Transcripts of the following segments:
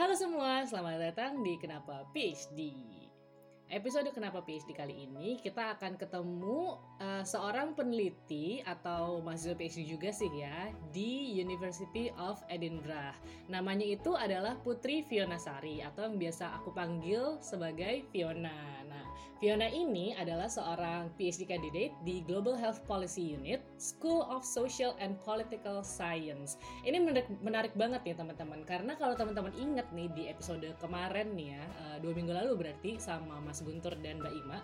Halo semua, selamat datang di Kenapa PhD. Episode Kenapa PhD kali ini kita akan ketemu uh, seorang peneliti atau mahasiswa PhD juga sih ya di University of Edinburgh. Namanya itu adalah Putri Fiona Sari atau yang biasa aku panggil sebagai Fiona. Nah, Fiona ini adalah seorang PhD candidate di Global Health Policy Unit, School of Social and Political Science. Ini menarik, menarik banget nih teman-teman, karena kalau teman-teman ingat nih di episode kemarin nih ya, uh, dua minggu lalu berarti sama Mas Guntur dan Mbak Ima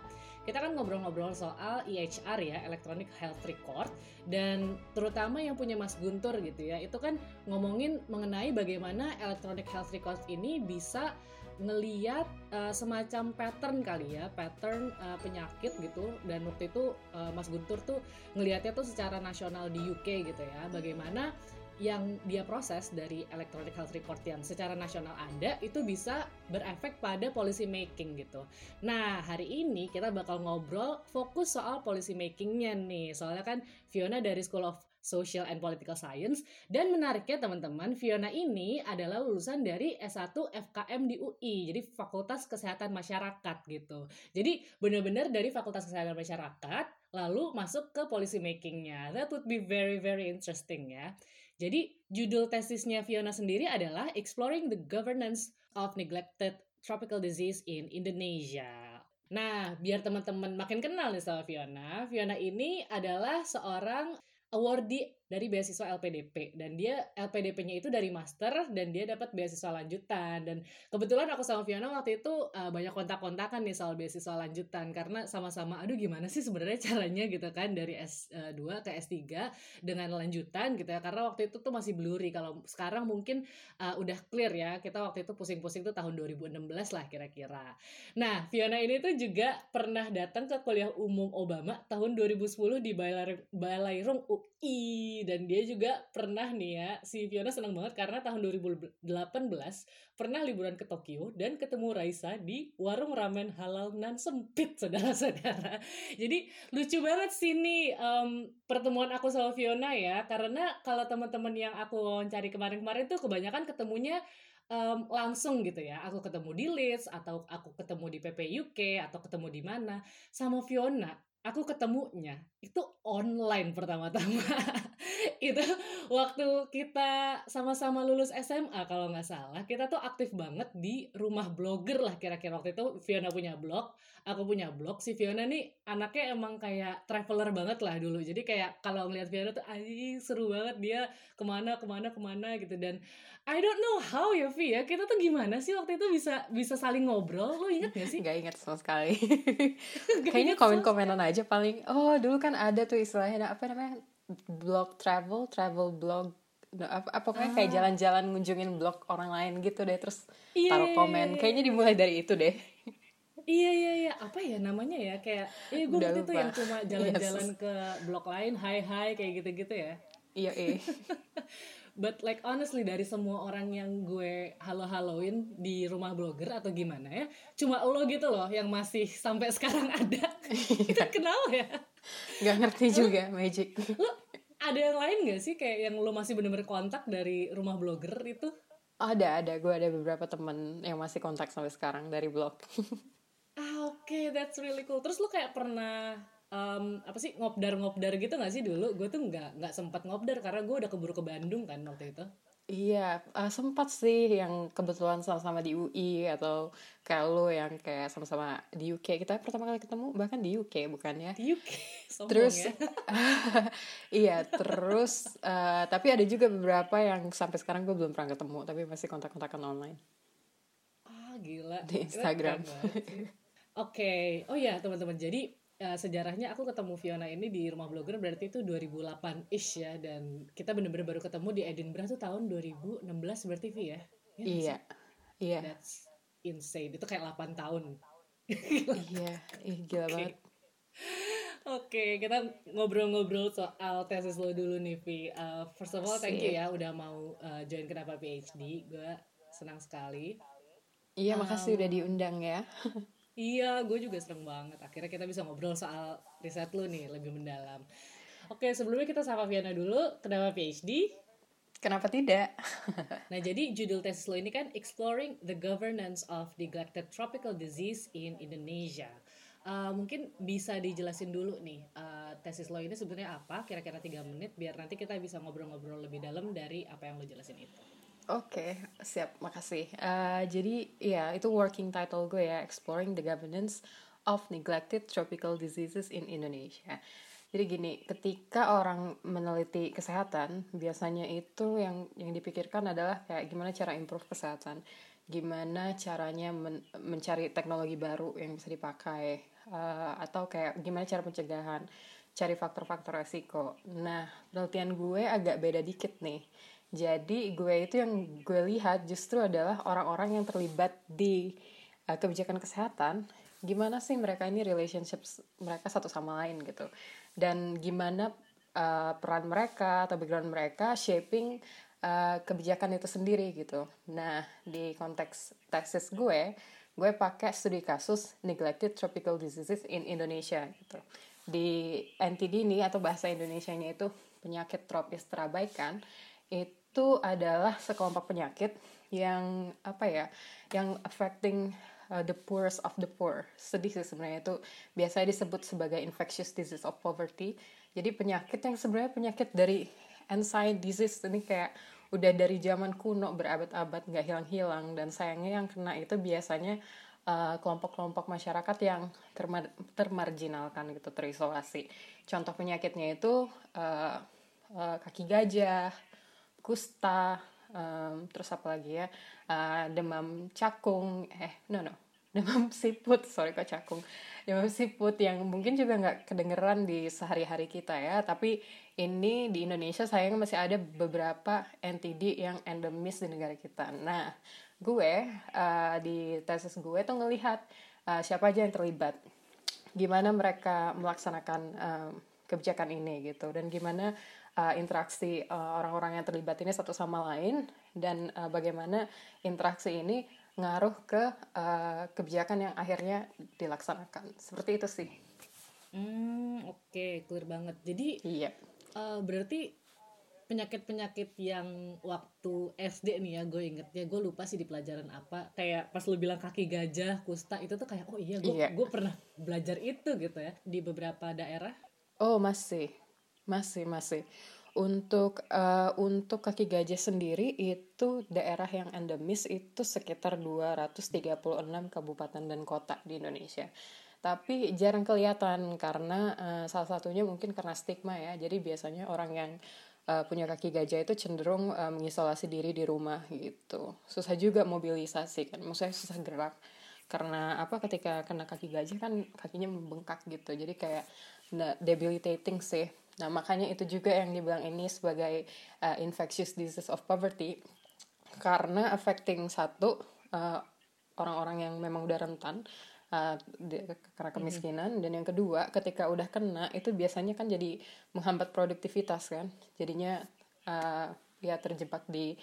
kita kan ngobrol-ngobrol soal EHR ya Electronic Health Record dan terutama yang punya Mas Guntur gitu ya itu kan ngomongin mengenai bagaimana Electronic Health Record ini bisa ngeliat uh, semacam pattern kali ya pattern uh, penyakit gitu dan waktu itu uh, Mas Guntur tuh ngelihatnya tuh secara nasional di UK gitu ya bagaimana yang dia proses dari electronic health record yang secara nasional ada itu bisa berefek pada policy making gitu. Nah hari ini kita bakal ngobrol fokus soal policy makingnya nih. Soalnya kan Fiona dari School of Social and Political Science. Dan menariknya teman-teman Fiona ini adalah lulusan dari S1 FKM di UI jadi Fakultas Kesehatan Masyarakat gitu. Jadi benar-benar dari Fakultas Kesehatan Masyarakat lalu masuk ke policy makingnya. That would be very very interesting ya. Jadi judul tesisnya Fiona sendiri adalah Exploring the Governance of Neglected Tropical Disease in Indonesia. Nah, biar teman-teman makin kenal nih sama Fiona, Fiona ini adalah seorang awardee dari beasiswa LPDP dan dia LPDP-nya itu dari master dan dia dapat beasiswa lanjutan. Dan kebetulan aku sama Fiona waktu itu uh, banyak kontak-kontakan nih soal beasiswa lanjutan. Karena sama-sama aduh gimana sih sebenarnya caranya? gitu kan dari S2 ke S3 dengan lanjutan gitu ya. Karena waktu itu tuh masih blurry. Kalau sekarang mungkin uh, udah clear ya kita waktu itu pusing-pusing tuh tahun 2016 lah kira-kira. Nah Fiona ini tuh juga pernah datang ke kuliah umum Obama tahun 2010 di Balairung UI dan dia juga pernah nih ya si Fiona senang banget karena tahun 2018 pernah liburan ke Tokyo dan ketemu Raisa di warung ramen halal nan sempit saudara-saudara. Jadi lucu banget sih nih um, pertemuan aku sama Fiona ya. Karena kalau teman-teman yang aku cari kemarin-kemarin tuh kebanyakan ketemunya um, langsung gitu ya. Aku ketemu di Leeds atau aku ketemu di PP UK atau ketemu di mana. Sama Fiona aku ketemunya itu online pertama-tama. Itu waktu kita sama-sama lulus SMA kalau nggak salah kita tuh aktif banget di rumah blogger lah kira-kira. Waktu itu Fiona punya blog aku punya blog. Si Fiona nih anaknya emang kayak traveler banget lah dulu. Jadi kayak kalau ngeliat Fiona tuh aji seru banget dia ke mana ke mana ke mana gitu. Dan I don't know how ya Vi ya. Kita tuh gimana sih waktu itu bisa bisa saling ngobrol? Lo inget gak sih? Gak inget sama sekali. Kayaknya komen-komenan aja paling oh dulu kan ada tuh istilahnya apa namanya blog travel travel blog apa, apa pokoknya ah. kayak jalan-jalan ngunjungin blog orang lain gitu deh terus yeah, taruh iya, komen. yeah, kayaknya dimulai dari itu deh. Iya iya iya. Apa ya namanya ya? Kayak iya gue waktu itu yang cuma jalan-jalan yes. ke blog lain hai hai kayak gitu-gitu ya. Iya iya but like honestly dari semua orang yang gue halo-haloin di rumah blogger atau gimana ya cuma lo gitu loh yang masih sampai sekarang ada. Itu kenal ya. Nggak ngerti juga magic. lo ada yang lain gak sih kayak yang lo masih bener-bener kontak dari rumah blogger itu? Ada ada. Gue ada beberapa temen yang masih kontak sampai sekarang dari blog. Ah oke. Okay, that's really cool. Terus lu kayak pernah um, apa sih ngobdar ngobdar gitu gak sih dulu gue tuh nggak nggak sempat ngobdar karena gue udah keburu ke Bandung kan waktu itu Iya, uh, sempat sih yang kebetulan sama-sama di UI atau kayak lo yang kayak sama-sama di UK. Kita pertama kali ketemu bahkan di UK bukan ya? Di UK. terus ya? iya, terus uh, tapi ada juga beberapa yang sampai sekarang gue belum pernah ketemu tapi masih kontak-kontakan online. Ah, gila. Di Instagram. Oke, okay. oh ya teman-teman, jadi uh, sejarahnya aku ketemu Fiona ini di rumah blogger berarti itu 2008-ish ya dan kita bener-bener baru ketemu di Edinburgh tuh tahun 2016 berarti Vi ya? ya iya. Iya. That's insane. Itu kayak 8 tahun. iya, Ih, gila okay. banget. Oke, okay, kita ngobrol-ngobrol soal tesis lo dulu nih, Vi. Uh, first of all, thank you ya udah mau uh, join Kenapa PhD. Gue senang sekali. Iya, makasih udah diundang ya. Iya, gue juga seneng banget. Akhirnya kita bisa ngobrol soal riset lu nih lebih mendalam. Oke, sebelumnya kita sama Viana dulu. Kenapa PhD? Kenapa tidak? nah, jadi judul tesis lo ini kan Exploring the Governance of Neglected Tropical Disease in Indonesia. Uh, mungkin bisa dijelasin dulu nih uh, tesis lo ini sebenarnya apa kira-kira tiga menit biar nanti kita bisa ngobrol-ngobrol lebih dalam dari apa yang lo jelasin itu. Oke, okay, siap, makasih. Uh, jadi ya itu working title gue ya, Exploring the Governance of Neglected Tropical Diseases in Indonesia. Jadi gini, ketika orang meneliti kesehatan, biasanya itu yang yang dipikirkan adalah kayak gimana cara improve kesehatan, gimana caranya men mencari teknologi baru yang bisa dipakai, uh, atau kayak gimana cara pencegahan, cari faktor-faktor resiko. Nah, penelitian gue agak beda dikit nih. Jadi gue itu yang gue lihat justru adalah orang-orang yang terlibat di uh, kebijakan kesehatan, gimana sih mereka ini relationships mereka satu sama lain gitu dan gimana uh, peran mereka atau background mereka shaping uh, kebijakan itu sendiri gitu. Nah di konteks tesis gue, gue pakai studi kasus neglected tropical diseases in Indonesia gitu. Di NTD ini atau bahasa Indonesia-nya itu penyakit tropis terabaikan itu adalah sekelompok penyakit yang apa ya, yang affecting uh, the poorest of the poor. Sedih sih sebenarnya itu biasanya disebut sebagai infectious disease of poverty. Jadi penyakit yang sebenarnya penyakit dari ancient disease ini kayak udah dari zaman kuno berabad-abad nggak hilang-hilang dan sayangnya yang kena itu biasanya uh, kelompok-kelompok uh, masyarakat yang termar termarginalkan gitu terisolasi. Contoh penyakitnya itu uh, uh, kaki gajah, kusta, um, terus apa lagi ya? Uh, demam cakung eh no no. Demam siput sorry kok cakung. Demam siput yang mungkin juga nggak kedengeran di sehari-hari kita ya tapi ini di Indonesia sayang masih ada beberapa NTD yang endemis di negara kita. Nah gue uh, di tesis gue tuh ngelihat uh, siapa aja yang terlibat. Gimana mereka melaksanakan uh, kebijakan ini gitu dan gimana uh, interaksi orang-orang uh, yang terlibat ini satu sama lain dan uh, bagaimana interaksi ini ngaruh ke uh, kebijakan yang akhirnya dilaksanakan seperti itu sih. Hmm oke okay, clear banget. Jadi iya. Uh, berarti penyakit-penyakit yang waktu SD nih ya gue inget ya gue lupa sih di pelajaran apa kayak pas lu bilang kaki gajah kusta itu tuh kayak oh iya gue iya. gue pernah belajar itu gitu ya di beberapa daerah oh masih masih masih untuk uh, untuk kaki gajah sendiri itu daerah yang endemis itu sekitar 236 kabupaten dan kota di Indonesia. Tapi jarang kelihatan karena uh, salah satunya mungkin karena stigma ya. Jadi biasanya orang yang uh, punya kaki gajah itu cenderung uh, mengisolasi diri di rumah gitu. Susah juga mobilisasi kan, maksudnya susah gerak. Karena apa ketika kena kaki gajah kan kakinya membengkak gitu. Jadi kayak debilitating sih Nah, makanya itu juga yang dibilang ini sebagai uh, infectious disease of poverty karena affecting satu uh, orang-orang yang memang udah rentan uh, di, karena kemiskinan mm-hmm. dan yang kedua ketika udah kena itu biasanya kan jadi menghambat produktivitas kan jadinya uh, ya terjebak di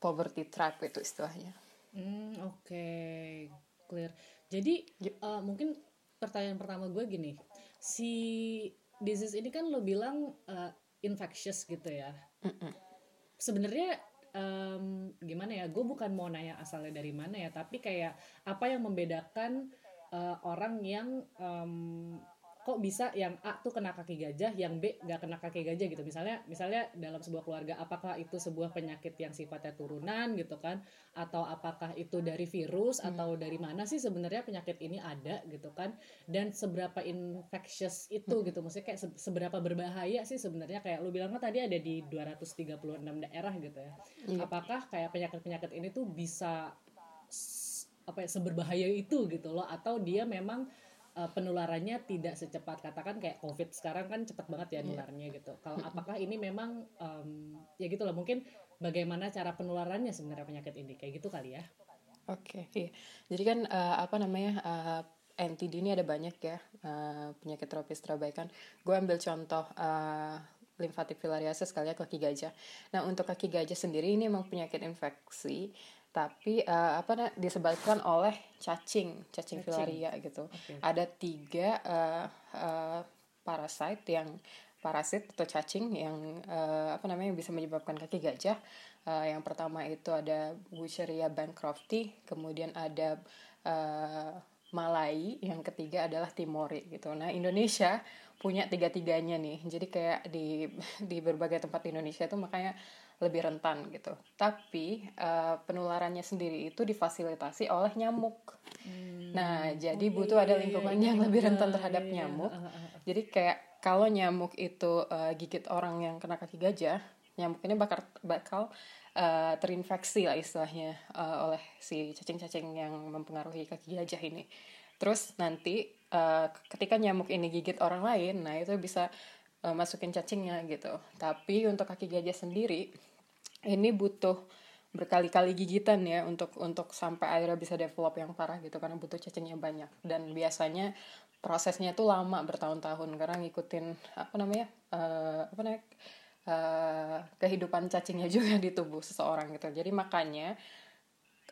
poverty trap itu istilahnya. Hmm oke okay. clear. Jadi yep. uh, mungkin pertanyaan pertama gue gini si disease ini kan lo bilang uh, infectious gitu ya. Sebenarnya um, gimana ya? Gue bukan mau nanya asalnya dari mana ya, tapi kayak apa yang membedakan uh, orang yang um, kok bisa yang A tuh kena kaki gajah, yang B nggak kena kaki gajah gitu. Misalnya, misalnya dalam sebuah keluarga, apakah itu sebuah penyakit yang sifatnya turunan gitu kan, atau apakah itu dari virus hmm. atau dari mana sih sebenarnya penyakit ini ada gitu kan, dan seberapa infectious itu hmm. gitu, maksudnya kayak seberapa berbahaya sih sebenarnya kayak lu bilang kan tadi ada di 236 daerah gitu ya. Hmm. Apakah kayak penyakit-penyakit ini tuh bisa apa ya seberbahaya itu gitu loh atau dia memang uh, penularannya tidak secepat katakan kayak covid sekarang kan cepat banget ya iya. nularnya yeah. gitu kalau apakah ini memang um, ya gitu loh mungkin bagaimana cara penularannya sebenarnya penyakit ini kayak gitu kali ya oke okay, iya jadi kan uh, apa namanya uh, eh, NTD ini ada banyak ya uh, penyakit tropis terabaikan gue ambil contoh uh, limfatik filariasis kali ya kaki gajah. Nah untuk kaki gajah sendiri ini memang penyakit infeksi tapi uh, apa disebabkan oleh cacing, cacing, cacing. filaria gitu. Okay. Ada tiga uh, uh, parasite yang parasit atau cacing yang uh, apa namanya bisa menyebabkan kaki gajah. Uh, yang pertama itu ada Wucheria bancrofti, kemudian ada uh, Malai, yang ketiga adalah Timori gitu. Nah Indonesia punya tiga-tiganya nih, jadi kayak di di berbagai tempat di Indonesia itu makanya lebih rentan gitu. Tapi uh, penularannya sendiri itu difasilitasi oleh nyamuk. Hmm. Nah, jadi oh, butuh iya, ada iya, lingkungan iya, yang iya, lebih rentan terhadap iya, nyamuk. Uh, Jadi kayak kalau nyamuk itu uh, gigit orang yang kena kaki gajah, nyamuk ini bakal bakal uh, terinfeksi lah istilahnya uh, oleh si cacing-cacing yang mempengaruhi kaki gajah ini. Terus nanti uh, ketika nyamuk ini gigit orang lain, nah itu bisa uh, masukin cacingnya gitu. Tapi untuk kaki gajah sendiri ini butuh berkali-kali gigitan ya untuk untuk sampai akhirnya bisa develop yang parah gitu karena butuh cacingnya banyak. Dan biasanya prosesnya tuh lama bertahun-tahun. Karena ngikutin apa namanya uh, apa namanya uh, kehidupan cacingnya juga di tubuh seseorang gitu. Jadi makanya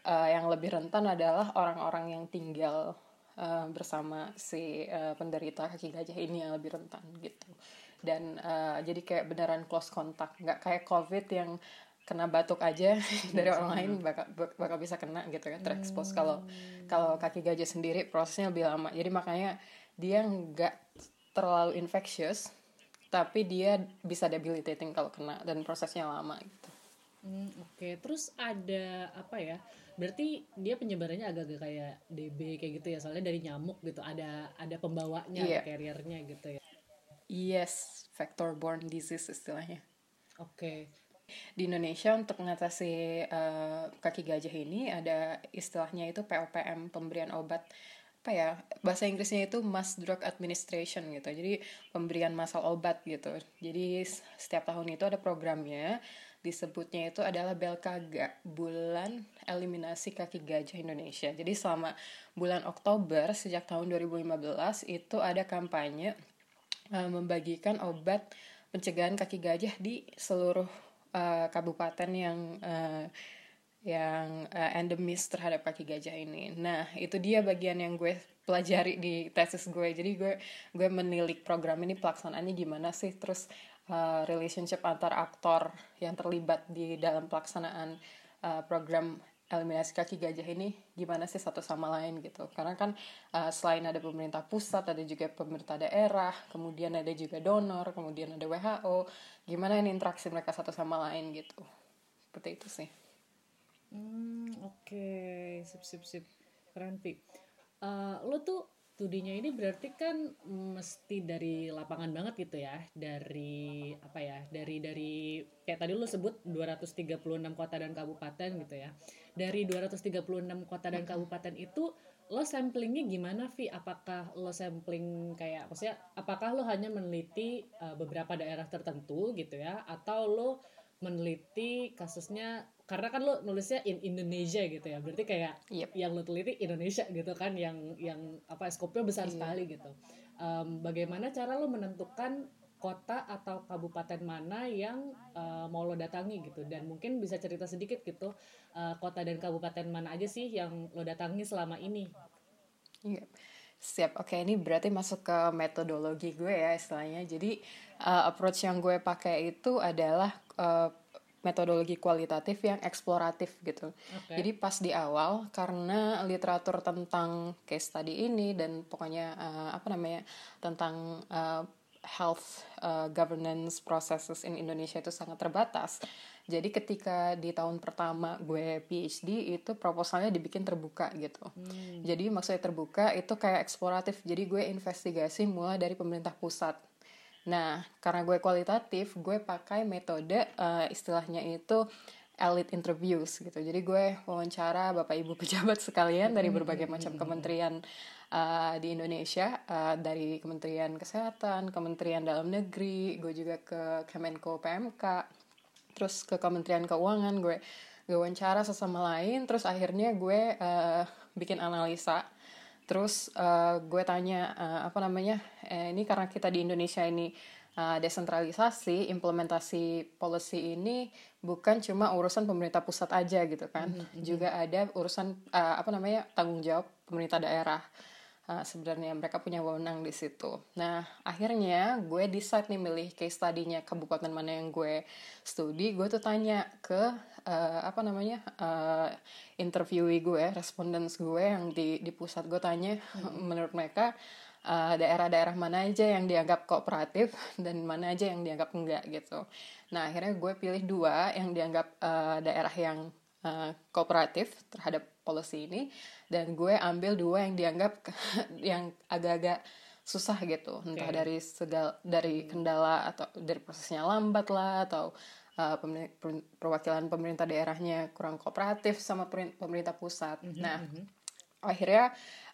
uh, yang lebih rentan adalah orang-orang yang tinggal uh, bersama si uh, penderita kaki gajah ini yang lebih rentan gitu. Dan uh, jadi kayak beneran close contact. Nggak kayak covid yang kena batuk aja dari orang lain bakal bakal bisa kena gitu kan terekspos kalau hmm. kalau kaki gajah sendiri prosesnya lebih lama. Jadi makanya dia nggak terlalu infectious tapi dia bisa debilitating kalau kena dan prosesnya lama gitu. Hmm, oke. Okay. terus ada apa ya? Berarti dia penyebarannya agak-agak kayak DB kayak gitu ya soalnya dari nyamuk gitu. Ada ada pembawanya yeah. carriernya gitu ya. Yes vector borne disease istilahnya. Oke. okay di Indonesia untuk mengatasi uh, kaki gajah ini ada istilahnya itu POPM pemberian obat apa ya bahasa Inggrisnya itu mass drug administration gitu. Jadi pemberian masal obat gitu. Jadi setiap tahun itu ada programnya. Disebutnya itu adalah Belkaga bulan eliminasi kaki gajah Indonesia. Jadi selama bulan Oktober sejak tahun 2015 itu ada kampanye uh, membagikan obat pencegahan kaki gajah di seluruh uh, kabupaten yang uh, yang uh, endemis terhadap kaki gajah ini. Nah, itu dia bagian yang gue pelajari di tesis gue. Jadi gue gue menilik program ini pelaksanaannya gimana sih, terus uh, relationship antar aktor yang terlibat di dalam pelaksanaan uh, program eliminasi kaki gajah ini gimana sih satu sama lain gitu karena kan uh, selain ada pemerintah pusat ada juga pemerintah daerah kemudian ada juga donor kemudian ada WHO gimana ini interaksi mereka satu sama lain gitu? Seperti itu sih. Hmm oke. Okay. sip sip sip. Keren pi. Uh, lo tuh studinya ini berarti kan mesti dari lapangan banget gitu ya? Dari apa ya dari dari kayak tadi lo sebut 236 kota dan kabupaten gitu ya. Dari 236 kota dan kabupaten itu lo samplingnya gimana Vi? Apakah lo sampling kayak maksudnya apakah lo hanya meneliti uh, beberapa daerah tertentu gitu ya atau lo meneliti kasusnya karena kan lo nulisnya in Indonesia gitu ya berarti kayak yep. yang lo teliti Indonesia gitu kan yang yang apa skopnya besar yeah. sekali gitu um, bagaimana cara lo menentukan kota atau kabupaten mana yang uh, mau lo datangi gitu dan mungkin bisa cerita sedikit gitu uh, kota dan kabupaten mana aja sih yang lo datangi selama ini Iya. Siap. Oke, ini berarti masuk ke metodologi gue ya istilahnya. Jadi uh, approach yang gue pakai itu adalah uh, metodologi kualitatif yang eksploratif gitu. Okay. Jadi pas di awal karena literatur tentang case study ini dan pokoknya uh, apa namanya tentang uh, health uh, governance processes in Indonesia itu sangat terbatas. Jadi ketika di tahun pertama gue PhD itu proposalnya dibikin terbuka gitu. Hmm. Jadi maksudnya terbuka itu kayak eksploratif. Jadi gue investigasi mulai dari pemerintah pusat. Nah, karena gue kualitatif, gue pakai metode uh, istilahnya itu elite interviews gitu. Jadi gue wawancara bapak ibu pejabat sekalian dari berbagai macam kementerian uh, di Indonesia, uh, dari Kementerian Kesehatan, Kementerian Dalam Negeri, gue juga ke Kemenko PMK, terus ke Kementerian Keuangan gue gue wawancara sesama lain terus akhirnya gue uh, bikin analisa. Terus uh, gue tanya uh, apa namanya eh, ini karena kita di Indonesia ini uh, desentralisasi implementasi policy ini bukan cuma urusan pemerintah pusat aja gitu kan. Mm -hmm. juga ada urusan uh, apa namanya tanggung jawab pemerintah daerah uh, sebenarnya mereka punya wewenang di situ. Nah akhirnya gue decide nih milih case study-nya kabupaten mana yang gue studi. Gue tuh tanya ke uh, apa namanya uh, interviewee gue, respondents gue yang di di pusat gue tanya hmm. menurut mereka daerah-daerah uh, mana aja yang dianggap kooperatif dan mana aja yang dianggap enggak gitu. Nah akhirnya gue pilih dua yang dianggap uh, daerah yang uh, kooperatif terhadap policy ini dan gue ambil dua yang dianggap yang agak-agak susah gitu okay. entah dari segal dari kendala atau dari prosesnya lambat lah atau uh, perwakilan pemerintah daerahnya kurang kooperatif sama pemerintah pusat. Mm -hmm. Nah, -hmm. akhirnya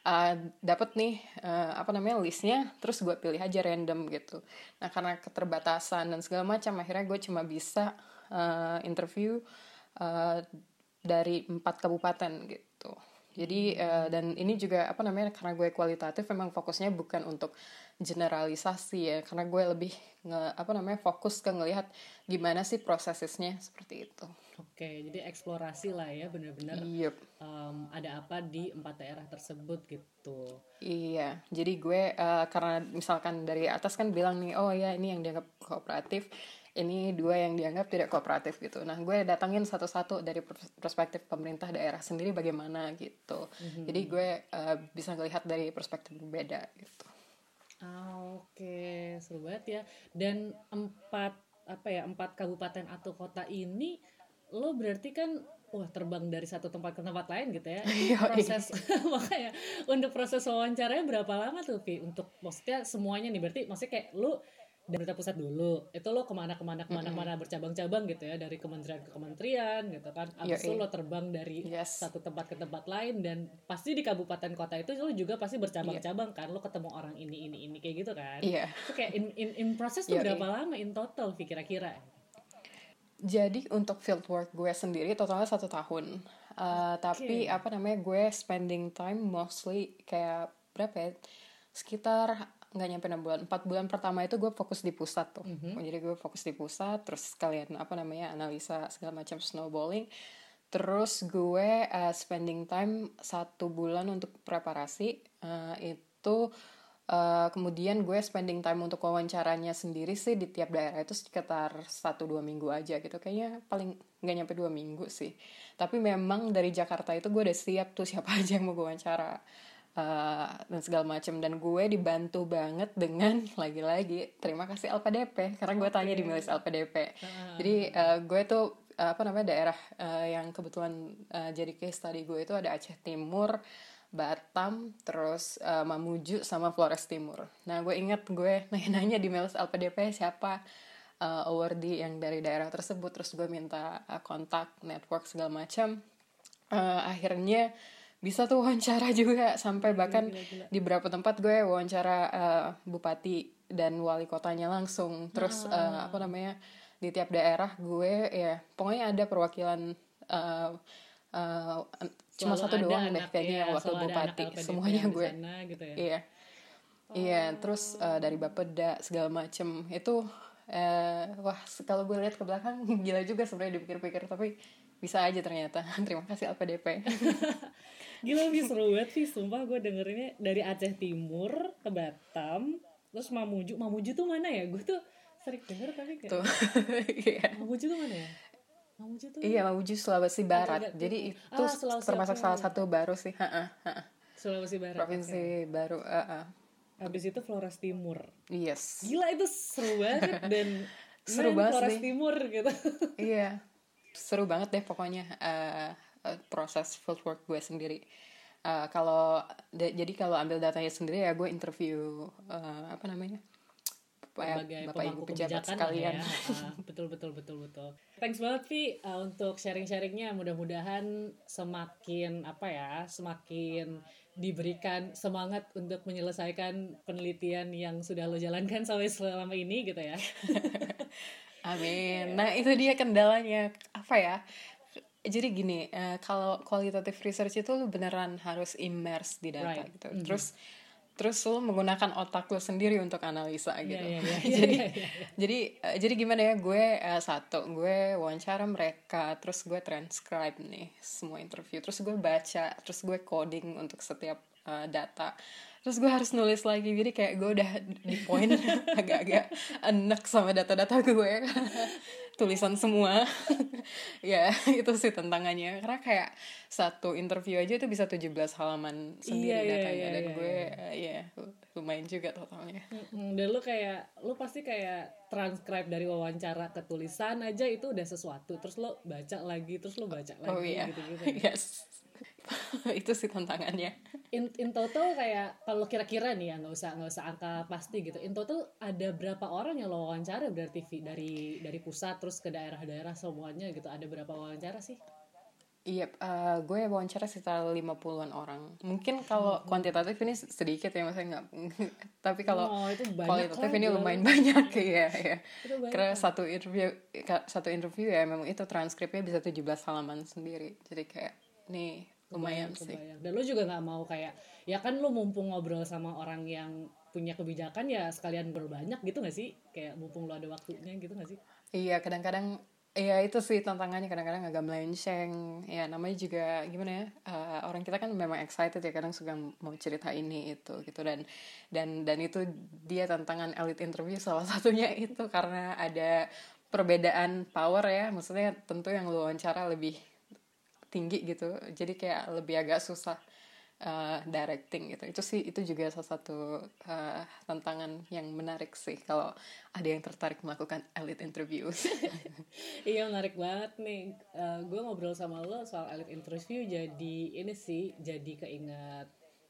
uh, dapat nih uh, apa namanya listnya, terus gue pilih aja random gitu. Nah, karena keterbatasan dan segala macam, akhirnya gue cuma bisa uh, interview uh, dari empat kabupaten gitu. Jadi uh, dan ini juga apa namanya karena gue kualitatif memang fokusnya bukan untuk generalisasi ya. Karena gue lebih nge, apa namanya fokus ke ngelihat gimana sih prosesnya seperti itu. Oke jadi eksplorasi lah ya benar-benar yep. um, ada apa di empat daerah tersebut gitu. Iya jadi gue uh, karena misalkan dari atas kan bilang nih oh ya ini yang dianggap kooperatif ini dua yang dianggap tidak kooperatif gitu. Nah, gue datangin satu-satu dari perspektif pemerintah daerah sendiri bagaimana gitu. Mm-hmm. Jadi gue uh, bisa ngelihat dari perspektif berbeda gitu. Ah, Oke, okay. seru banget ya. Dan empat apa ya empat kabupaten atau kota ini lo berarti kan wah terbang dari satu tempat ke tempat lain gitu ya proses makanya untuk proses wawancaranya berapa lama tuh Pi untuk maksudnya semuanya nih berarti maksudnya kayak lu dari pemerintah pusat dulu itu lo ke mana ke mana ke mana mm -hmm. ke mana bercabang-cabang gitu ya dari kementerian ke kementerian gitu kan abis itu lo terbang dari yes. satu tempat ke tempat lain dan pasti di kabupaten kota itu lo juga pasti bercabang-cabang yeah. kan lo ketemu orang ini ini ini kayak gitu kan yeah. itu kayak in in, in proses tuh berapa lama in total kira-kira jadi untuk field work gue sendiri totalnya satu tahun uh, okay. tapi apa namanya gue spending time mostly kayak berapa ya sekitar nggak nyampe enam bulan. Empat bulan pertama itu gue fokus di pusat tuh. Mm-hmm. jadi gue fokus di pusat terus kalian apa namanya analisa segala macam snowballing. Terus gue uh, spending time satu bulan untuk preparasi uh, itu uh, kemudian gue spending time untuk wawancaranya sendiri sih di tiap daerah itu sekitar satu dua minggu aja gitu. Kayaknya paling nggak nyampe dua minggu sih. Tapi memang dari Jakarta itu gue udah siap tuh siapa aja yang mau gue wawancara uh, dan segala macam dan gue dibantu banget dengan lagi-lagi terima kasih LPDP karena gue tanya di milis LPDP uh. jadi uh, gue tuh uh, apa namanya daerah uh, yang kebetulan uh, jadi case study gue itu ada Aceh Timur Batam, terus uh, Mamuju sama Flores Timur. Nah, gue inget gue nanya-nanya di milis LPDP siapa uh, awardee yang dari daerah tersebut, terus gue minta uh, kontak, network segala macam. Uh, akhirnya bisa tuh wawancara juga. Sampai bahkan gila, gila. di beberapa tempat gue wawancara uh, bupati dan wali kotanya langsung. Terus uh, apa namanya di tiap daerah gue ya pokoknya ada perwakilan uh, uh, cuma satu doang deh kayaknya ya, wakil bupati. semuanya gue. gitu ya? iya. Oh. iya terus uh, dari bapeda segala macem. Itu uh, wah kalau gue lihat ke belakang gila juga sebenarnya dipikir-pikir tapi bisa aja ternyata. Terima kasih LPDP Gila sih seru banget sih Sumpah gue dengerinnya dari Aceh Timur ke Batam Terus Mamuju Mamuju tuh mana ya? Gue tuh sering denger tapi kayak tuh. Iya. Mamuju tuh mana ya? Mamuju tuh Iya Mamuju Sulawesi Barat oh, Jadi itu ah, termasuk salah satu baru sih ha -ha. Sulawesi Barat Provinsi okay. baru uh -uh. Habis itu Flores Timur Yes Gila itu seru banget Dan Seru banget Flores Timur gitu Iya Seru banget deh pokoknya uh, uh, proses fieldwork gue sendiri. Uh, kalau jadi kalau ambil datanya sendiri ya gue interview uh, apa namanya Berbagai bapak ibu pejabat sekalian. ya. uh, betul betul betul betul. Thanks banget Vi uh, untuk sharing sharingnya mudah-mudahan semakin apa ya semakin diberikan semangat untuk menyelesaikan penelitian yang sudah lo jalankan sampai selama ini gitu ya. Amin. Nah itu dia kendalanya. Apa ya? Jadi gini uh, kalau qualitative research itu lu beneran harus immerse di data right. gitu mm -hmm. terus terus lu menggunakan otak lu sendiri untuk analisa gitu yeah, yeah, yeah. jadi yeah, yeah, yeah. jadi uh, jadi gimana ya gue uh, satu gue wawancara mereka terus gue transcribe nih semua interview terus gue baca terus gue coding untuk setiap uh, data. Terus gue harus nulis lagi jadi kayak gue udah di poin agak-agak enak sama data-data gue tulisan semua. Ya itu sih tantangannya. Karena kayak satu interview aja itu bisa 17 halaman sendiri Iya, iya, datanya. iya, dan iya, gue uh, ya lumayan juga totalnya. Dan lu kayak lu pasti kayak transcribe dari wawancara ke tulisan aja itu udah sesuatu. Terus lo baca lagi terus lo baca lagi oh iya. gitu-gitu yes itu sih tantangannya in, in total kayak kalau kira-kira nih ya nggak usah nggak usah angka pasti gitu in total ada berapa orang yang lo wawancara berarti dari dari pusat terus ke daerah-daerah semuanya gitu ada berapa wawancara sih Iya, uh, gue wawancara sekitar 50-an orang. Mungkin kalau kuantitatif ini sedikit ya, maksudnya nggak. Tapi kalau oh, itu banyak kualitatif ini gila. lumayan banyak ya, ya. Karena satu interview satu interview ya memang itu transkripnya bisa 17 halaman sendiri. Jadi kayak nih lumayan sih. kebayang. Dan lo juga nggak mau kayak ya kan lo mumpung ngobrol sama orang yang punya kebijakan ya sekalian berbanyak gitu gak sih? Kayak mumpung lo ada waktunya gitu gak sih? Iya, kadang-kadang Iya itu sih tantangannya kadang-kadang agak melenceng ya namanya juga gimana ya uh, orang kita kan memang excited ya kadang suka mau cerita ini itu gitu dan dan dan itu dia tantangan elite interview salah satunya itu karena ada perbedaan power ya maksudnya tentu yang lu wawancara lebih tinggi gitu jadi kayak lebih agak susah uh, directing gitu. Itu sih itu juga salah satu uh, tantangan yang menarik sih kalau ada yang tertarik melakukan elite interview Iya menarik banget nih. Eh, gue ngobrol sama lo soal elite interview jadi ini sih jadi keingat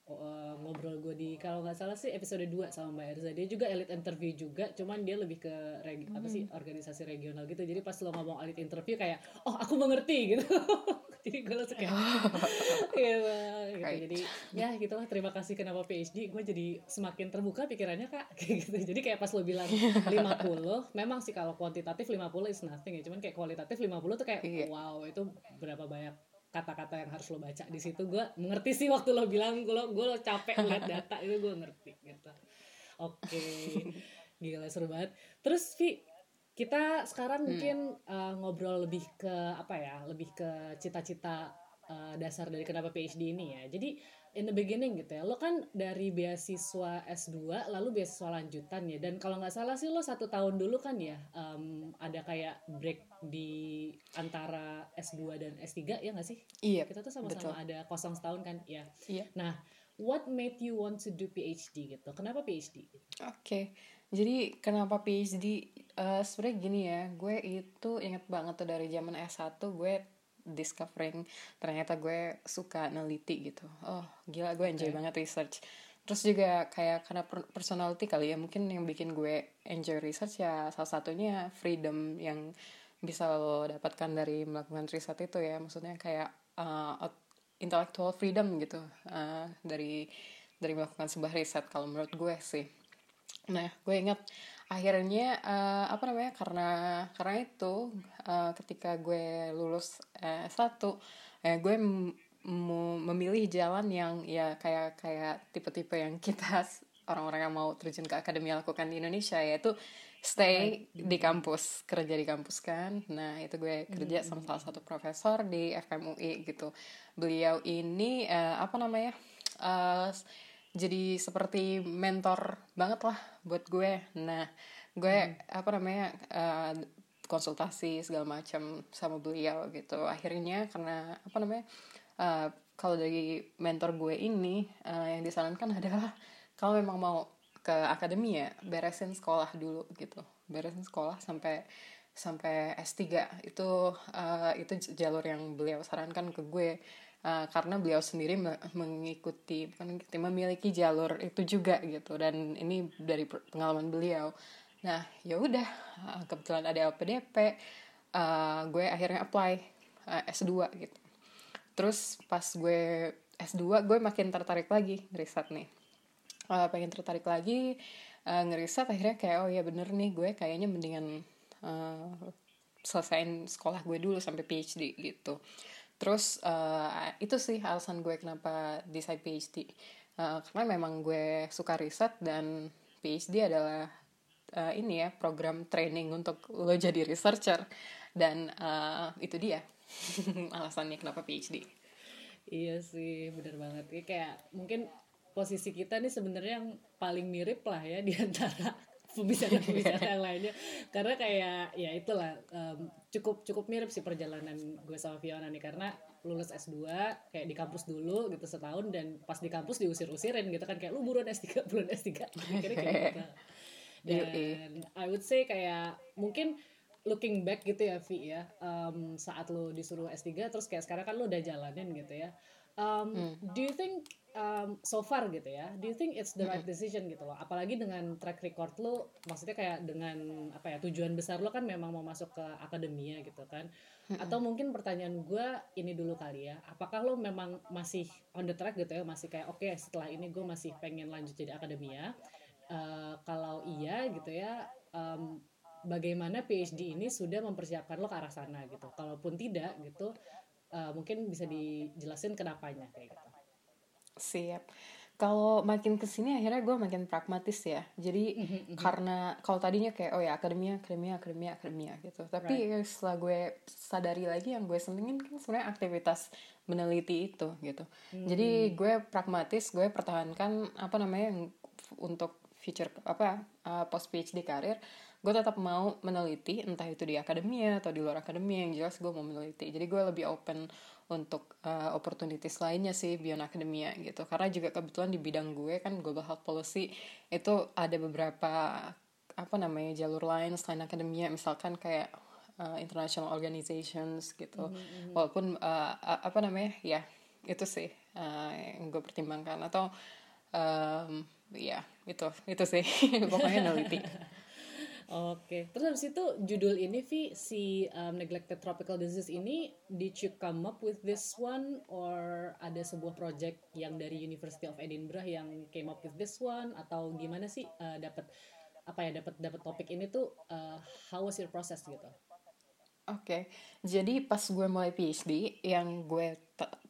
eh, ngobrol gue di kalau nggak salah sih episode 2 sama Mbak Erza. Dia juga elite interview juga cuman dia lebih ke regi- apa sih organisasi regional gitu. Jadi pas lo ngomong elite interview kayak oh aku mengerti gitu jadi gue langsung kayak iya gitu. Right. jadi ya gitulah terima kasih kenapa PhD gue jadi semakin terbuka pikirannya kak. Kayak gitu. Jadi kayak pas lo bilang 50 memang sih kalau kuantitatif 50 is nothing ya. Cuman kayak kualitatif 50 tuh kayak Iya. wow itu berapa banyak kata-kata yang harus lo baca di situ. Gue mengerti sih waktu lo bilang gue gue lo capek lihat data itu gue ngerti gitu. Oke. Gila seru banget. Terus Vi kita sekarang mungkin uh, ngobrol lebih ke apa ya lebih ke cita-cita uh, dasar dari kenapa PhD ini ya. Jadi in the beginning gitu ya lo kan dari beasiswa S2 lalu beasiswa lanjutan ya. Dan kalau nggak salah sih lo satu tahun dulu kan ya um, ada kayak break di antara S2 dan S3 ya nggak sih? Iya kita tuh sama-sama ada kosong setahun kan ya. Iya. Nah what made you want to do PhD gitu kenapa PhD Oke, jadi kenapa PhD? Eh Sebenarnya gini ya, gue itu inget banget tuh dari zaman S1 gue discovering ternyata gue suka neliti gitu. Oh gila gue enjoy Oke. banget research. Terus juga kayak karena per- personality kali ya mungkin yang bikin gue enjoy research ya salah satunya freedom yang bisa lo dapatkan dari melakukan riset itu ya maksudnya kayak uh, intellectual freedom gitu uh, dari dari melakukan sebuah riset kalau menurut gue sih. Nah, gue ingat akhirnya eh, apa namanya karena karena itu eh, ketika gue lulus eh, S1 eh, gue memilih jalan yang ya kayak kayak tipe-tipe yang kita orang-orang yang mau terjun ke akademi lakukan di Indonesia yaitu stay di kampus kerja di kampus kan. Nah itu gue kerja sama salah satu profesor di FMUI gitu. Beliau ini eh, apa namanya eh, jadi seperti mentor banget lah buat gue. Nah gue apa namanya eh, konsultasi segala macam sama beliau gitu. Akhirnya karena apa namanya eh, kalau dari mentor gue ini eh, yang disarankan adalah kalau memang mau ke akademi ya beresin sekolah dulu gitu. Beresin sekolah sampai sampai S3 itu eh, itu jalur yang beliau sarankan ke gue. Uh, karena beliau sendiri me- mengikuti memiliki jalur itu juga gitu. Dan ini dari pengalaman beliau. Nah ya udah uh, kebetulan ada LPDP uh, gue akhirnya apply uh, S2 gitu. Terus pas gue S2 gue makin tertarik lagi ngeriset nih uh, pengen tertarik lagi uh, ngeriset akhirnya kayak oh ya bener nih gue kayaknya mendingan uh, selesaiin sekolah gue dulu sampai PhD gitu. Terus uh, itu sih alasan gue kenapa decide PhD Uh, karena memang gue suka riset dan PhD adalah uh, ini ya program training untuk lo jadi researcher. Dan uh, itu dia alasannya kenapa PhD Iya sih, bener banget. Kayak, kayak mungkin posisi kita nih sebenarnya yang paling mirip lah ya di antara pembicara-pembicara yang lainnya. Karena kayak ya itulah um, cukup cukup mirip sih perjalanan gue sama Fiona nih. Karena lulus S2 kayak di kampus dulu gitu setahun dan pas di kampus diusir-usirin gitu kan. Kayak lu buruan S3 buruan S3 akhirnya kayak gitu. Dan I would say kayak mungkin looking back gitu ya Vi ya um, saat lo disuruh S3 terus kayak sekarang kan lo udah jalanin gitu ya um, hmm. do you think um, so far gitu ya do you think it's the right hmm. decision gitu loh apalagi dengan track record lo maksudnya kayak dengan apa ya tujuan besar lo kan memang mau masuk ke akademia gitu kan hmm. atau mungkin pertanyaan gue ini dulu kali ya apakah lo memang masih on the track gitu ya masih kayak oke okay, setelah ini gue masih pengen lanjut jadi akademia uh, kalau iya gitu ya um, bagaimana PhD ini sudah mempersiapkan lo ke arah sana gitu. Kalaupun tidak gitu, uh, mungkin bisa dijelasin kenapanya kayak gitu. Siap. Kalau makin ke sini akhirnya gue makin pragmatis ya. Jadi mm -hmm. karena kalau tadinya kayak oh ya akademia, akademia, akademia, akademia gitu. Tapi right. setelah gue sadari lagi yang gue senengin kan sebenarnya aktivitas meneliti itu gitu. Mm -hmm. Jadi gue pragmatis, gue pertahankan apa namanya untuk future apa uh, post PhD karir gue tetap mau meneliti entah itu di akademia atau di luar akademia yang jelas gue mau meneliti. Jadi gue lebih open untuk uh, opportunities lainnya sih beyond akademia gitu. Karena juga kebetulan di bidang gue kan global health policy itu ada beberapa apa namanya jalur lain selain akademia. Misalkan kayak uh, international organizations gitu. Mm -hmm. walaupun uh, apa namanya ya itu sih uh, yang gue pertimbangkan. Atau um, ya itu itu sih. Pokoknya neliti Oke, terus habis itu judul ini Vi si um, neglected tropical disease ini did you come up with this one or ada sebuah project yang dari University of Edinburgh yang came up with this one atau gimana sih uh, dapat apa ya dapat dapat topik ini tuh uh, how was your process gitu? Oke, okay. jadi pas gue mulai PhD, yang gue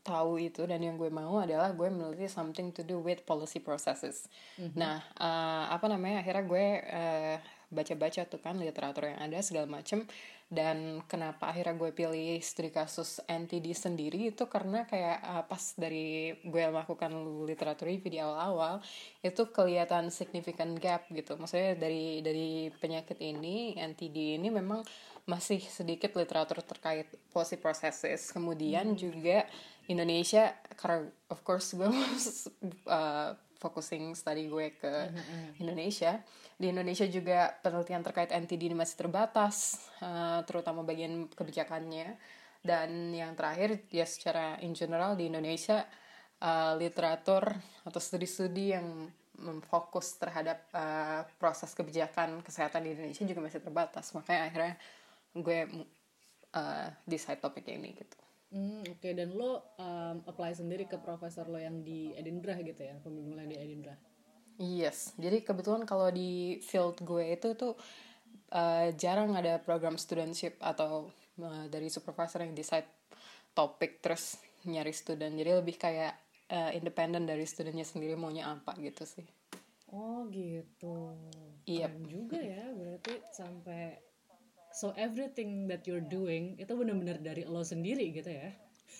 tahu itu dan yang gue mau adalah gue meneliti something to do with policy processes. Mm -hmm. Nah, uh, apa namanya? Akhirnya gue uh, baca-baca tuh kan literatur yang ada segala macem dan kenapa akhirnya gue pilih studi kasus NTD sendiri itu karena kayak uh, pas dari gue melakukan literatur review di awal-awal itu kelihatan significant gap gitu maksudnya dari dari penyakit ini NTD ini memang masih sedikit literatur terkait policy processes kemudian hmm. juga Indonesia karena of course gue uh, focusing study gue ke mm -hmm. Indonesia. Di Indonesia juga penelitian terkait NTD ini masih terbatas uh, terutama bagian kebijakannya. Dan yang terakhir ya secara in general di Indonesia uh, literatur atau studi-studi yang fokus terhadap uh, proses kebijakan kesehatan di Indonesia juga masih terbatas. Makanya akhirnya gue uh, decide topik ini gitu Hmm, Oke, okay. dan lo um, apply sendiri ke profesor lo yang di Edinburgh gitu ya, pembimbing yang di Edinburgh? Yes, jadi kebetulan kalau di field gue itu tuh uh, jarang ada program studentship atau uh, dari supervisor yang decide topik terus nyari student. Jadi lebih kayak uh, independen dari studentnya sendiri maunya apa gitu sih. Oh gitu. Iya. Yep. juga ya, berarti sampai so everything that you're doing itu benar-benar dari lo sendiri gitu ya?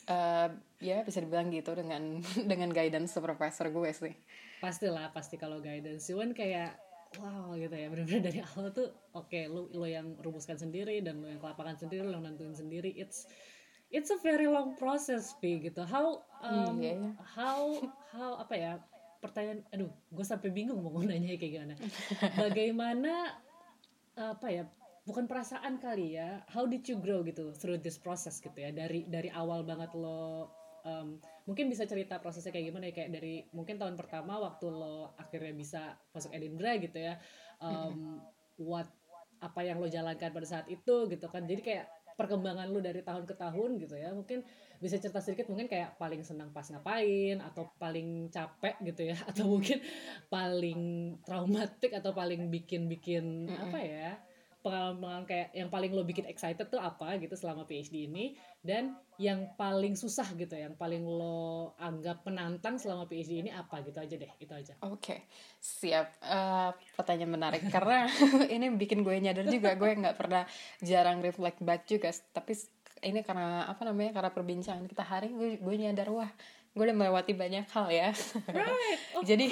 Uh, ya bisa dibilang gitu dengan dengan guidance supervisor gue sih. Pastilah pasti kalau guidance. Cuman kayak wow gitu ya benar-benar dari awal tuh oke okay, lo lo yang rumuskan sendiri dan lo yang kelapakan sendiri lo yang nentuin sendiri it's it's a very long process pi gitu. How um, yeah. Iya. how how apa ya pertanyaan aduh gue sampai bingung mau nanya kayak gimana. Bagaimana apa ya bukan perasaan kali ya. How did you grow gitu through this process gitu ya? Dari dari awal banget lo um, mungkin bisa cerita prosesnya kayak gimana ya? Kayak dari mungkin tahun pertama waktu lo akhirnya bisa masuk Edinburgh gitu ya um, what apa yang lo jalankan pada saat itu gitu kan. Jadi kayak perkembangan lo dari tahun ke tahun gitu ya. Mungkin bisa cerita sedikit mungkin kayak paling senang pas ngapain atau paling capek gitu ya? Atau mungkin paling traumatik atau paling bikin bikin apa ya pengalaman kayak yang paling lo bikin excited tuh apa gitu selama PhD ini dan yang paling susah gitu yang paling lo anggap menantang selama PhD ini apa gitu aja deh itu aja oke okay. siap uh, pertanyaan menarik karena ini bikin gue nyadar juga gue nggak pernah jarang reflect back juga tapi ini karena apa namanya karena perbincangan kita hari gue gue nyadar wah gue udah melewati banyak hal ya right. oh, jadi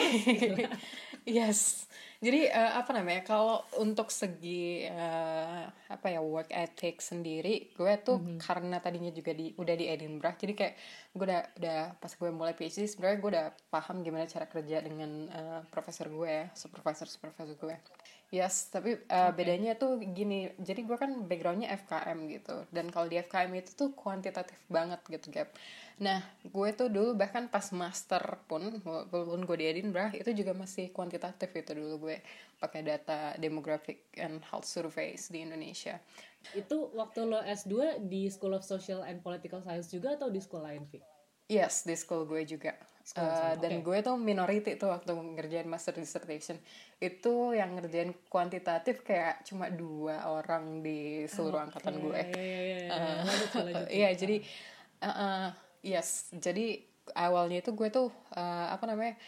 yes jadi uh, apa namanya kalau untuk segi uh, apa ya work ethic sendiri gue tuh mm -hmm. karena tadinya juga di udah di Edinburgh jadi kayak gue udah udah pas gue mulai PhD sebenarnya gue udah paham gimana cara kerja dengan uh, profesor gue ya supervisor supervisor gue Yes, tapi uh, okay. bedanya tuh gini. Jadi gue kan backgroundnya FKM gitu. Dan kalau di FKM itu tuh kuantitatif banget gitu, Gap. Nah, gue tuh dulu bahkan pas master pun, walaupun gue di Edinburgh, itu juga masih kuantitatif itu dulu gue pakai data demographic and health surveys di Indonesia. Itu waktu lo S2 di School of Social and Political Science juga atau di sekolah lain, Vi? Yes, di school gue juga. Uh, dan okay. gue tuh minority tuh waktu ngerjain master dissertation itu yang ngerjain kuantitatif kayak cuma dua orang di seluruh okay. angkatan gue. Iya, jadi uh, uh, yes, jadi awalnya itu gue tuh uh, apa namanya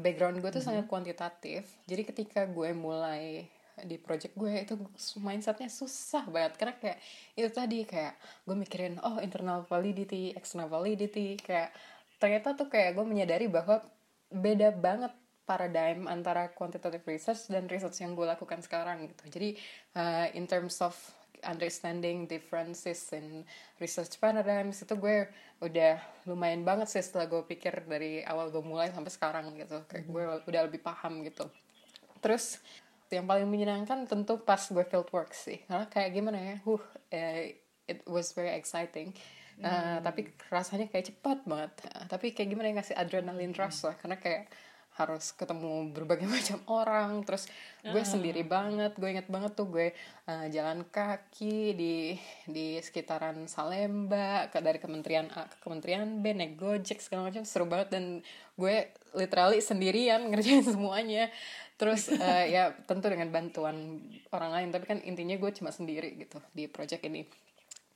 background gue tuh mm -hmm. sangat kuantitatif. Jadi ketika gue mulai di project gue itu mindsetnya susah banget karena kayak itu tadi kayak gue mikirin oh internal validity, external validity kayak ternyata tuh kayak gue menyadari bahwa beda banget paradigm antara quantitative research dan research yang gue lakukan sekarang gitu. Jadi uh, in terms of understanding differences in research paradigms itu gue udah lumayan banget sih setelah gue pikir dari awal gue mulai sampai sekarang gitu. Kayak gue udah lebih paham gitu. Terus yang paling menyenangkan tentu pas gue field work sih. Karena kayak gimana ya, huh, uh, it was very exciting. Uh, tapi rasanya kayak cepat banget. Uh, tapi kayak gimana ya ngasih adrenalin rush lah. Karena kayak harus ketemu berbagai macam orang. Terus gue uh. sendiri banget. Gue inget banget tuh gue uh, jalan kaki di di sekitaran Salemba ke dari kementerian A ke kementerian B naik gojek segala macam. Seru banget. Dan gue literally sendirian ngerjain semuanya terus uh, ya tentu dengan bantuan orang lain tapi kan intinya gue cuma sendiri gitu di project ini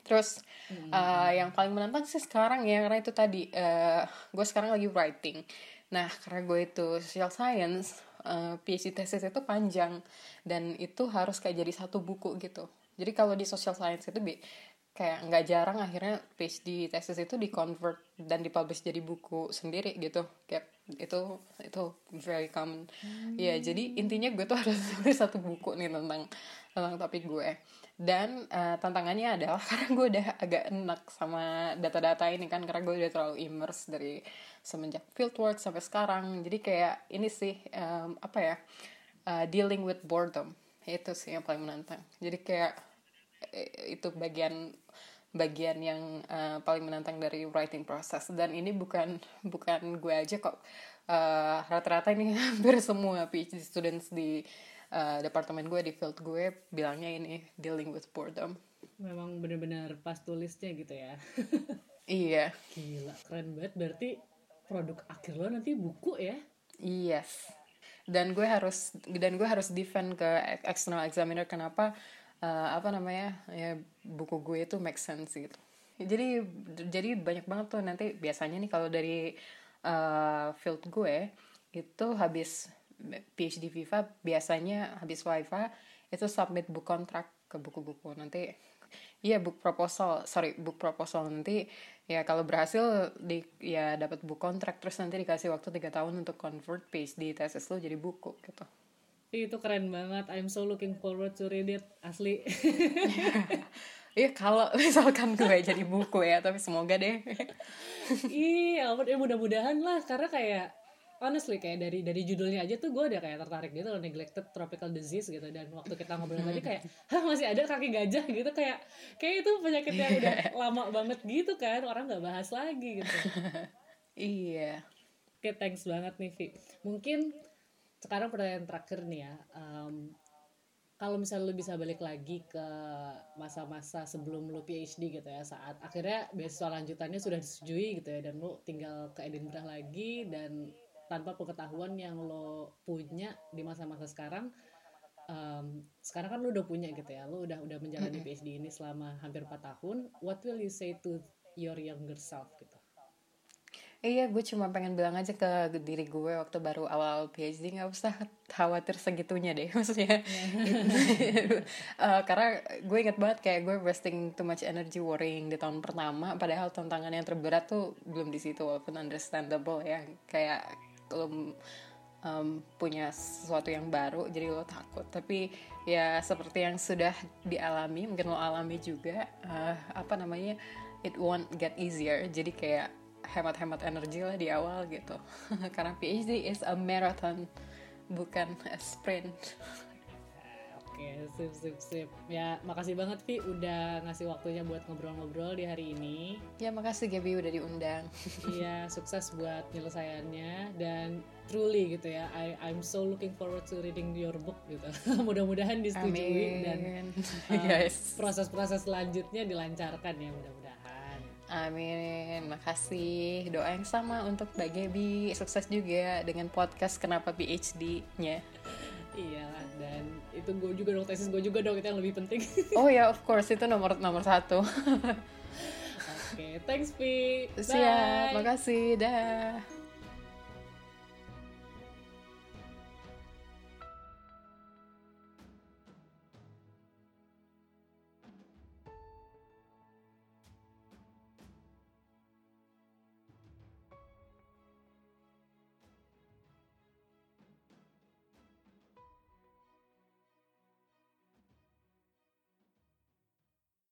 Terus hmm. uh, yang paling menantang sih sekarang ya karena itu tadi uh, gue sekarang lagi writing. Nah karena gue itu social science, uh, PhD thesis itu panjang dan itu harus kayak jadi satu buku gitu. Jadi kalau di social science itu bi kayak nggak jarang akhirnya PhD thesis itu di convert dan dipublish jadi buku sendiri gitu kayak itu itu very common. Hmm. ya jadi intinya gue tuh harus tulis satu buku nih tentang tentang topik gue. Dan uh, tantangannya adalah karena gue udah agak enak sama data-data ini kan karena gue udah terlalu immerse dari semenjak fieldwork sampai sekarang. Jadi kayak ini sih um, apa ya uh, dealing with boredom. Itu sih yang paling menantang. Jadi kayak eh, itu bagian bagian yang uh, paling menantang dari writing process. Dan ini bukan bukan gue aja kok. Rata rata-rata ini hampir semua PhD students di uh, departemen gue di field gue bilangnya ini dealing with boredom. Memang benar-benar pas tulisnya gitu ya. Iya. Gila keren banget. Berarti produk akhir lo nanti buku ya? Yes. Dan gue harus dan gue harus defend ke external examiner kenapa uh, apa namanya ya buku gue itu make sense gitu. Jadi jadi banyak banget tuh nanti biasanya nih kalau dari uh, field gue itu habis PhD Viva biasanya habis Viva itu submit book contract ke buku-buku nanti iya book proposal sorry book proposal. Nanti ya kalau berhasil di ya dapat book contract terus nanti dikasih waktu tiga tahun untuk convert PhD tesis lo jadi buku gitu itu keren banget. I'm so looking forward to read it. Asli. Iya kalau misalkan gue jadi buku ya tapi semoga deh. Iya ya mudah-mudahan lah. Karena kayak honestly kayak dari dari judulnya aja tuh gue udah kayak tertarik gitu loh neglected tropical disease gitu. Dan waktu kita ngobrol tadi kayak hah masih ada kaki gajah? gitu. Kayak kayak itu penyakit yang udah lama banget gitu kan. Orang nggak bahas lagi gitu. Iya. Oke okay, thanks banget nih Vi. Mungkin sekarang pertanyaan terakhir nih ya um, kalau misalnya lu bisa balik lagi ke masa-masa sebelum lu PhD gitu ya saat akhirnya beasiswa lanjutannya sudah disetujui gitu ya dan lu tinggal ke Edinburgh lagi dan tanpa pengetahuan yang lo punya di masa-masa sekarang um, sekarang kan lo udah punya gitu ya lo udah udah menjalani. PhD ini selama hampir 4 tahun what will you say to your younger self gitu Iya, gue cuma pengen bilang aja ke diri gue waktu baru awal PhD nggak usah khawatir segitunya deh, maksudnya. uh, karena gue inget banget kayak gue wasting too much energy worrying di tahun pertama, padahal tantangan yang terberat tuh belum di situ, walaupun understandable ya. Kayak lo um, punya sesuatu yang baru, jadi lo takut. Tapi ya seperti yang sudah dialami, mungkin lo alami juga, uh, apa namanya, it won't get easier. Jadi kayak hemat-hemat energi lah di awal gitu karena PhD is a marathon bukan a sprint Oke, sip sip sip. Ya, makasih banget Vi udah ngasih waktunya buat ngobrol-ngobrol di hari ini. Ya, makasih Gaby udah diundang. Iya, sukses buat penyelesaiannya dan truly gitu ya. I I'm so looking forward to reading your book gitu. Mudah-mudahan disetujui Amin. dan uh, yes. proses-proses selanjutnya dilancarkan ya mudah-mudahan. Amin, makasih. Doa yang sama untuk Mbak Gaby. Sukses juga dengan podcast Kenapa PhD-nya. Iya, dan itu gue juga dong, tesis gue juga dong, itu yang lebih penting. oh ya, of course, itu nomor nomor satu. Oke, okay, thanks, Vi. Siap, makasih. Dah.